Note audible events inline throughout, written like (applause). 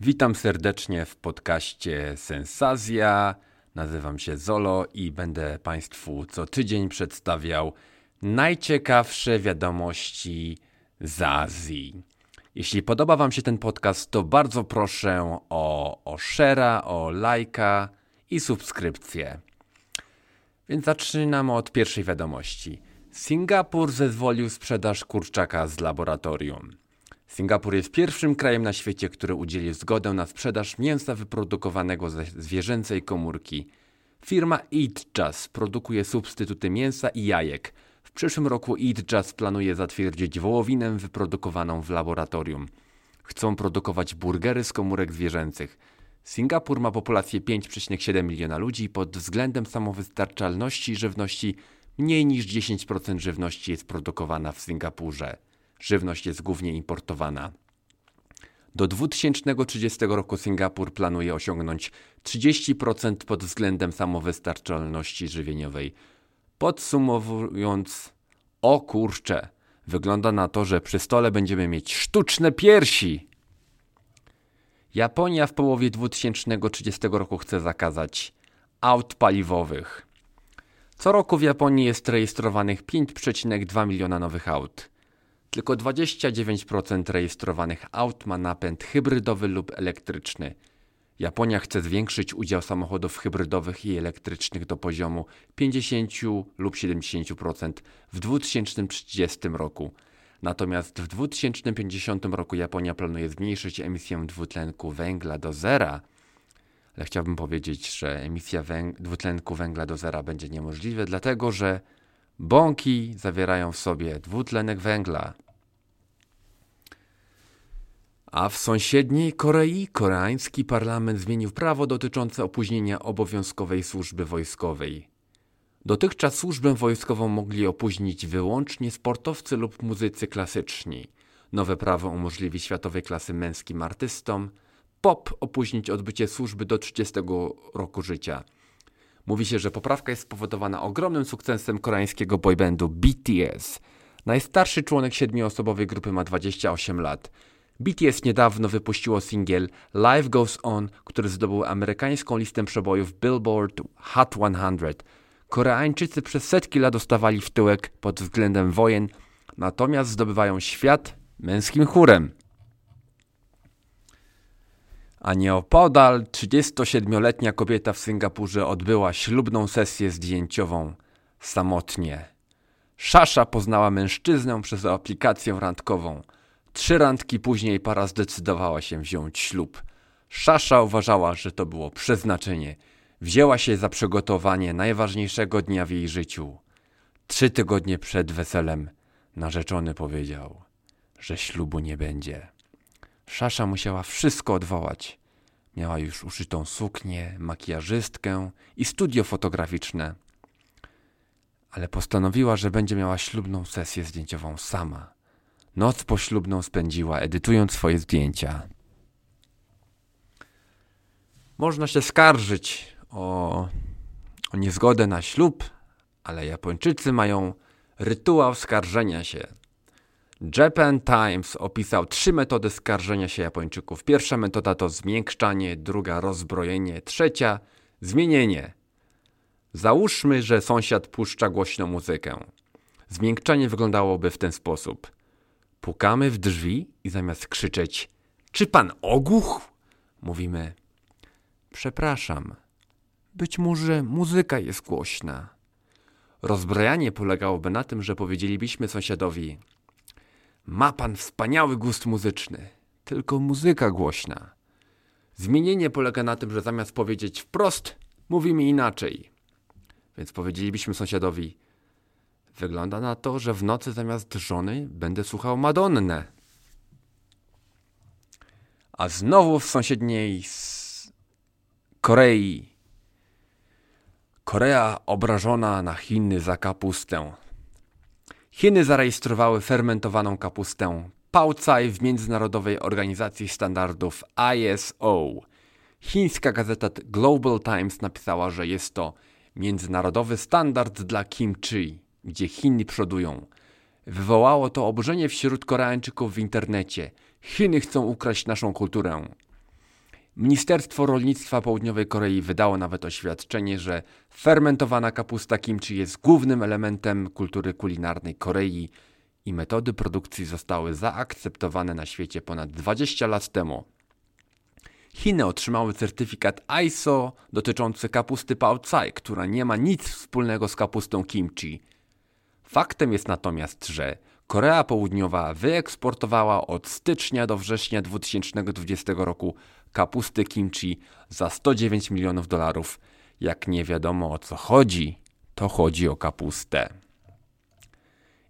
Witam serdecznie w podcaście Sensazja. Nazywam się Zolo i będę Państwu co tydzień przedstawiał najciekawsze wiadomości z Azji. Jeśli podoba Wam się ten podcast, to bardzo proszę o, o share'a, o lajka i subskrypcję. Więc zaczynamy od pierwszej wiadomości. Singapur zezwolił sprzedaż kurczaka z laboratorium. Singapur jest pierwszym krajem na świecie, który udzielił zgodę na sprzedaż mięsa wyprodukowanego ze zwierzęcej komórki. Firma Eat Just produkuje substytuty mięsa i jajek. W przyszłym roku Eat Just planuje zatwierdzić wołowinę wyprodukowaną w laboratorium. Chcą produkować burgery z komórek zwierzęcych. Singapur ma populację 5,7 miliona ludzi. Pod względem samowystarczalności żywności mniej niż 10% żywności jest produkowana w Singapurze. Żywność jest głównie importowana. Do 2030 roku Singapur planuje osiągnąć 30% pod względem samowystarczalności żywieniowej. Podsumowując, o kurcze, wygląda na to, że przy stole będziemy mieć sztuczne piersi. Japonia w połowie 2030 roku chce zakazać aut paliwowych. Co roku w Japonii jest rejestrowanych 5,2 miliona nowych aut. Tylko 29% rejestrowanych aut ma napęd hybrydowy lub elektryczny. Japonia chce zwiększyć udział samochodów hybrydowych i elektrycznych do poziomu 50 lub 70% w 2030 roku. Natomiast w 2050 roku Japonia planuje zmniejszyć emisję dwutlenku węgla do zera. Ale chciałbym powiedzieć, że emisja węg dwutlenku węgla do zera będzie niemożliwa, dlatego że bąki zawierają w sobie dwutlenek węgla. A w sąsiedniej Korei koreański parlament zmienił prawo dotyczące opóźnienia obowiązkowej służby wojskowej. Dotychczas służbę wojskową mogli opóźnić wyłącznie sportowcy lub muzycy klasyczni. Nowe prawo umożliwi światowej klasy męskim artystom pop opóźnić odbycie służby do 30 roku życia. Mówi się, że poprawka jest spowodowana ogromnym sukcesem koreańskiego boybandu BTS. Najstarszy członek siedmioosobowej grupy ma 28 lat. BTS niedawno wypuściło singiel Life Goes On, który zdobył amerykańską listę przebojów Billboard Hot 100. Koreańczycy przez setki lat dostawali w tyłek pod względem wojen, natomiast zdobywają świat męskim chórem. A nieopodal 37-letnia kobieta w Singapurze odbyła ślubną sesję zdjęciową samotnie. Szasza poznała mężczyznę przez aplikację randkową. Trzy randki później para zdecydowała się wziąć ślub. Szasza uważała, że to było przeznaczenie. Wzięła się za przygotowanie najważniejszego dnia w jej życiu. Trzy tygodnie przed weselem narzeczony powiedział, że ślubu nie będzie. Szasza musiała wszystko odwołać. Miała już uszytą suknię, makijażystkę i studio fotograficzne. Ale postanowiła, że będzie miała ślubną sesję zdjęciową sama. Noc poślubną spędziła, edytując swoje zdjęcia. Można się skarżyć o, o niezgodę na ślub, ale Japończycy mają rytuał skarżenia się. Japan Times opisał trzy metody skarżenia się Japończyków. Pierwsza metoda to zmiękczanie, druga rozbrojenie, trzecia zmienienie. Załóżmy, że sąsiad puszcza głośną muzykę. Zmiękczanie wyglądałoby w ten sposób. Pukamy w drzwi i zamiast krzyczeć czy pan ogłuch? Mówimy przepraszam. Być może muzyka jest głośna. Rozbrajanie polegałoby na tym, że powiedzielibyśmy sąsiadowi ma pan wspaniały gust muzyczny, tylko muzyka głośna. Zmienienie polega na tym, że zamiast powiedzieć wprost, mówimy inaczej. Więc powiedzielibyśmy sąsiadowi Wygląda na to, że w nocy zamiast żony będę słuchał Madonnę. A znowu w sąsiedniej Korei. Korea obrażona na Chiny za kapustę. Chiny zarejestrowały fermentowaną kapustę Paucaj w Międzynarodowej Organizacji Standardów ISO. Chińska gazeta Global Times napisała, że jest to międzynarodowy standard dla kimchi gdzie Chiny przodują. Wywołało to oburzenie wśród Koreańczyków w internecie. Chiny chcą ukraść naszą kulturę. Ministerstwo Rolnictwa Południowej Korei wydało nawet oświadczenie, że fermentowana kapusta kimchi jest głównym elementem kultury kulinarnej Korei i metody produkcji zostały zaakceptowane na świecie ponad 20 lat temu. Chiny otrzymały certyfikat ISO dotyczący kapusty Pao Tsai, która nie ma nic wspólnego z kapustą kimchi. Faktem jest natomiast, że Korea Południowa wyeksportowała od stycznia do września 2020 roku kapusty kimchi za 109 milionów dolarów. Jak nie wiadomo o co chodzi, to chodzi o kapustę.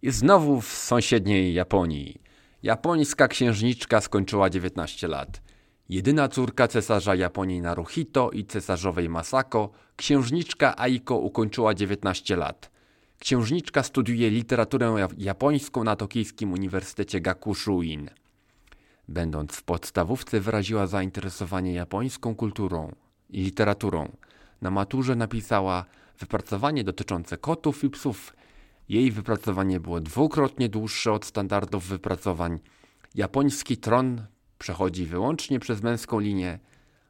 I znowu w sąsiedniej Japonii. Japońska księżniczka skończyła 19 lat. Jedyna córka cesarza Japonii Naruhito i cesarzowej Masako, księżniczka Aiko ukończyła 19 lat. Księżniczka studiuje literaturę japońską na tokijskim Uniwersytecie Gakushuin. Będąc w podstawówce wyraziła zainteresowanie japońską kulturą i literaturą. Na maturze napisała wypracowanie dotyczące kotów i psów. Jej wypracowanie było dwukrotnie dłuższe od standardów wypracowań. Japoński tron przechodzi wyłącznie przez męską linię.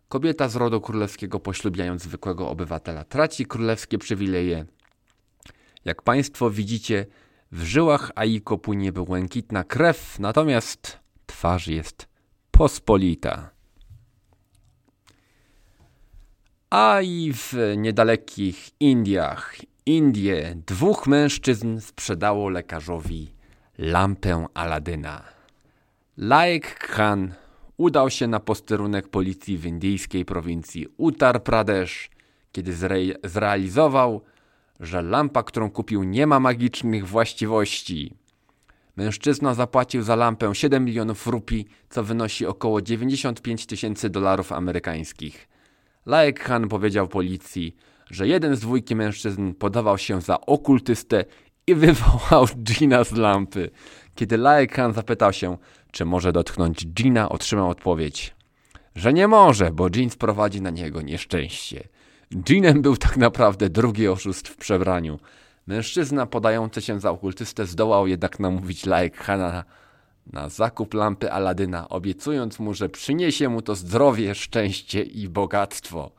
Kobieta z rodu królewskiego poślubiając zwykłego obywatela traci królewskie przywileje. Jak Państwo widzicie, w żyłach Aiko płynie błękitna krew, natomiast twarz jest pospolita. A i w niedalekich Indiach, Indie, dwóch mężczyzn sprzedało lekarzowi lampę Aladyna. Laik Khan udał się na posterunek policji w indyjskiej prowincji Uttar Pradesh, kiedy zre zrealizował, że lampa, którą kupił, nie ma magicznych właściwości. Mężczyzna zapłacił za lampę 7 milionów rupii, co wynosi około 95 tysięcy dolarów amerykańskich. Laek Khan powiedział policji, że jeden z dwójki mężczyzn podawał się za okultystę i (laughs) wywołał Gina z lampy. Kiedy Laek Khan zapytał się, czy może dotknąć Gina, otrzymał odpowiedź, że nie może, bo Jean sprowadzi na niego nieszczęście. Jeanem był tak naprawdę drugi oszust w przebraniu. Mężczyzna podający się za okultystę zdołał jednak namówić Laek Hana na, zakup lampy Aladyna, obiecując mu, że przyniesie mu to zdrowie, szczęście i bogactwo.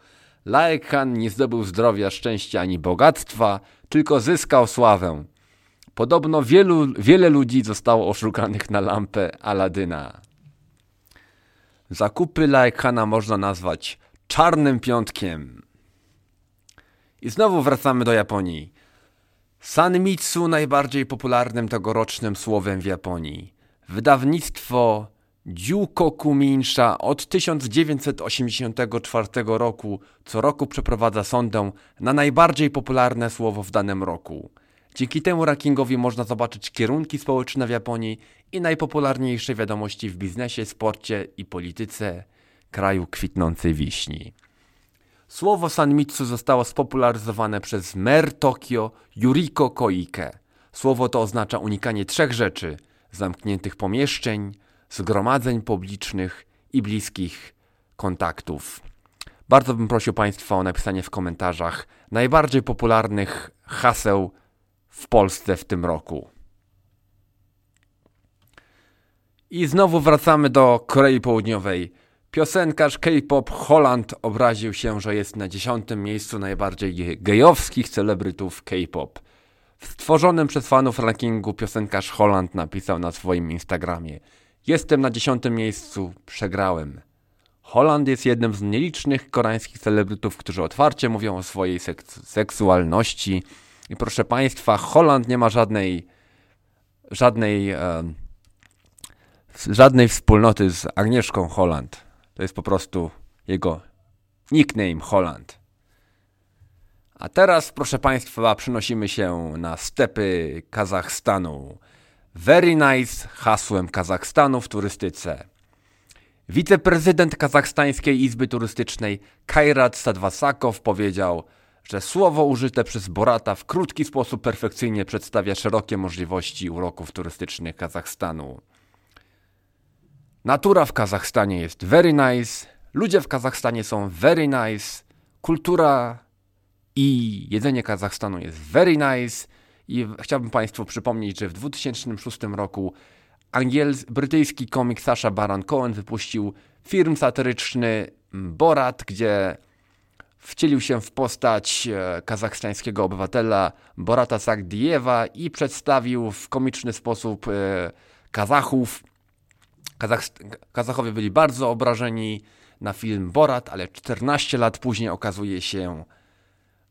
Laek Han nie zdobył zdrowia, szczęścia ani bogactwa, tylko zyskał sławę. Podobno wielu, wiele ludzi zostało oszukanych na lampę Aladyna. Zakupy Laek Hana można nazwać czarnym piątkiem. I znowu wracamy do Japonii. Sanmitsu najbardziej popularnym tegorocznym słowem w Japonii. Wydawnictwo Jukoku Minsha od 1984 roku co roku przeprowadza sondę na najbardziej popularne słowo w danym roku. Dzięki temu rankingowi można zobaczyć kierunki społeczne w Japonii i najpopularniejsze wiadomości w biznesie, sporcie i polityce kraju kwitnącej wiśni. Słowo Sanmitsu zostało spopularyzowane przez mer Tokio Yuriko Koike. Słowo to oznacza unikanie trzech rzeczy: zamkniętych pomieszczeń, zgromadzeń publicznych i bliskich kontaktów. Bardzo bym prosił Państwa o napisanie w komentarzach najbardziej popularnych haseł w Polsce w tym roku. I znowu wracamy do Korei Południowej. Piosenkarz K-pop Holland obraził się, że jest na dziesiątym miejscu najbardziej gejowskich celebrytów K-pop. W stworzonym przez fanów rankingu piosenkarz Holland napisał na swoim Instagramie Jestem na dziesiątym miejscu, przegrałem. Holland jest jednym z nielicznych koreańskich celebrytów, którzy otwarcie mówią o swojej seks seksualności. I proszę Państwa, Holland nie ma żadnej żadnej e, żadnej wspólnoty z Agnieszką Holland. To jest po prostu jego nickname Holland. A teraz, proszę Państwa, przenosimy się na stepy Kazachstanu. Very nice hasłem Kazachstanu w turystyce. Wiceprezydent Kazachstańskiej Izby Turystycznej Kairat Sadwasakow powiedział, że słowo użyte przez Borata w krótki sposób perfekcyjnie przedstawia szerokie możliwości uroków turystycznych Kazachstanu. Natura w Kazachstanie jest very nice, ludzie w Kazachstanie są very nice, kultura i jedzenie Kazachstanu jest very nice i chciałbym Państwu przypomnieć, że w 2006 roku brytyjski komik Sasha Baron Cohen wypuścił film satyryczny Borat, gdzie wcielił się w postać e, kazachstańskiego obywatela Borata Sagdiewa i przedstawił w komiczny sposób e, Kazachów. Kazach, Kazachowie byli bardzo obrażeni na film Borat, ale 14 lat później okazuje się,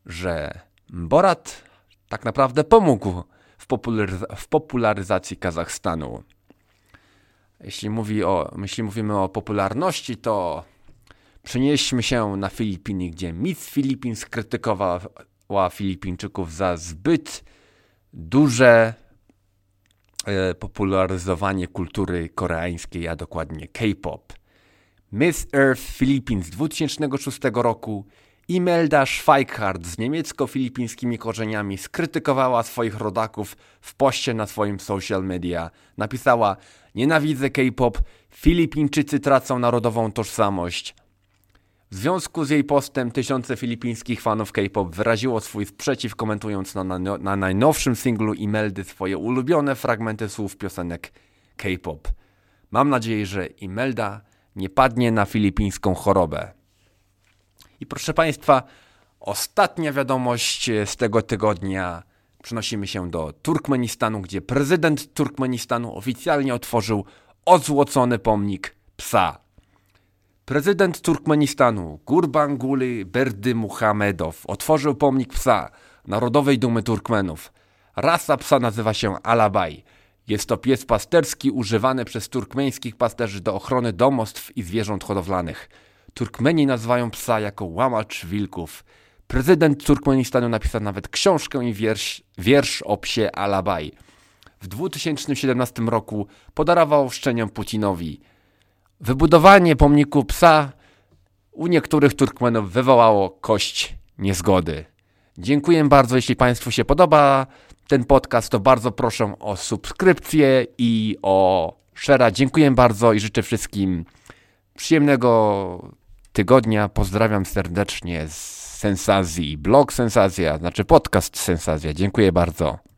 że Borat tak naprawdę pomógł w, popularyz- w popularyzacji Kazachstanu. Jeśli, mówi o, jeśli mówimy o popularności, to przenieśmy się na Filipiny, gdzie Miss Filipin skrytykowała Filipińczyków za zbyt duże popularyzowanie kultury koreańskiej, a dokładnie K-pop. Miss Earth Philippines z 2006 roku Imelda Schweikart z niemiecko-filipińskimi korzeniami skrytykowała swoich rodaków w poście na swoim social media. Napisała: Nienawidzę K-pop, Filipińczycy tracą narodową tożsamość. W związku z jej postem tysiące filipińskich fanów K-pop wyraziło swój sprzeciw, komentując na, na, na najnowszym singlu Imeldy swoje ulubione fragmenty słów piosenek K-pop. Mam nadzieję, że Imelda nie padnie na filipińską chorobę. I proszę Państwa, ostatnia wiadomość z tego tygodnia. Przenosimy się do Turkmenistanu, gdzie prezydent Turkmenistanu oficjalnie otworzył ozłocony pomnik psa. Prezydent Turkmenistanu Gurbanguly Berdy Muhamedow otworzył pomnik psa, narodowej dumy Turkmenów. Rasa psa nazywa się Alabaj. Jest to pies pasterski używany przez turkmeńskich pasterzy do ochrony domostw i zwierząt hodowlanych. Turkmeni nazywają psa jako łamacz wilków. Prezydent Turkmenistanu napisał nawet książkę i wiersz, wiersz o psie Alabaj. W 2017 roku podarował szczeniom Putinowi. Wybudowanie pomniku psa u niektórych Turkmenów wywołało kość niezgody. Dziękuję bardzo, jeśli Państwu się podoba ten podcast, to bardzo proszę o subskrypcję i o share. Dziękuję bardzo i życzę wszystkim przyjemnego tygodnia. Pozdrawiam serdecznie z Sensazji, blog Sensazja, znaczy podcast Sensazja. Dziękuję bardzo.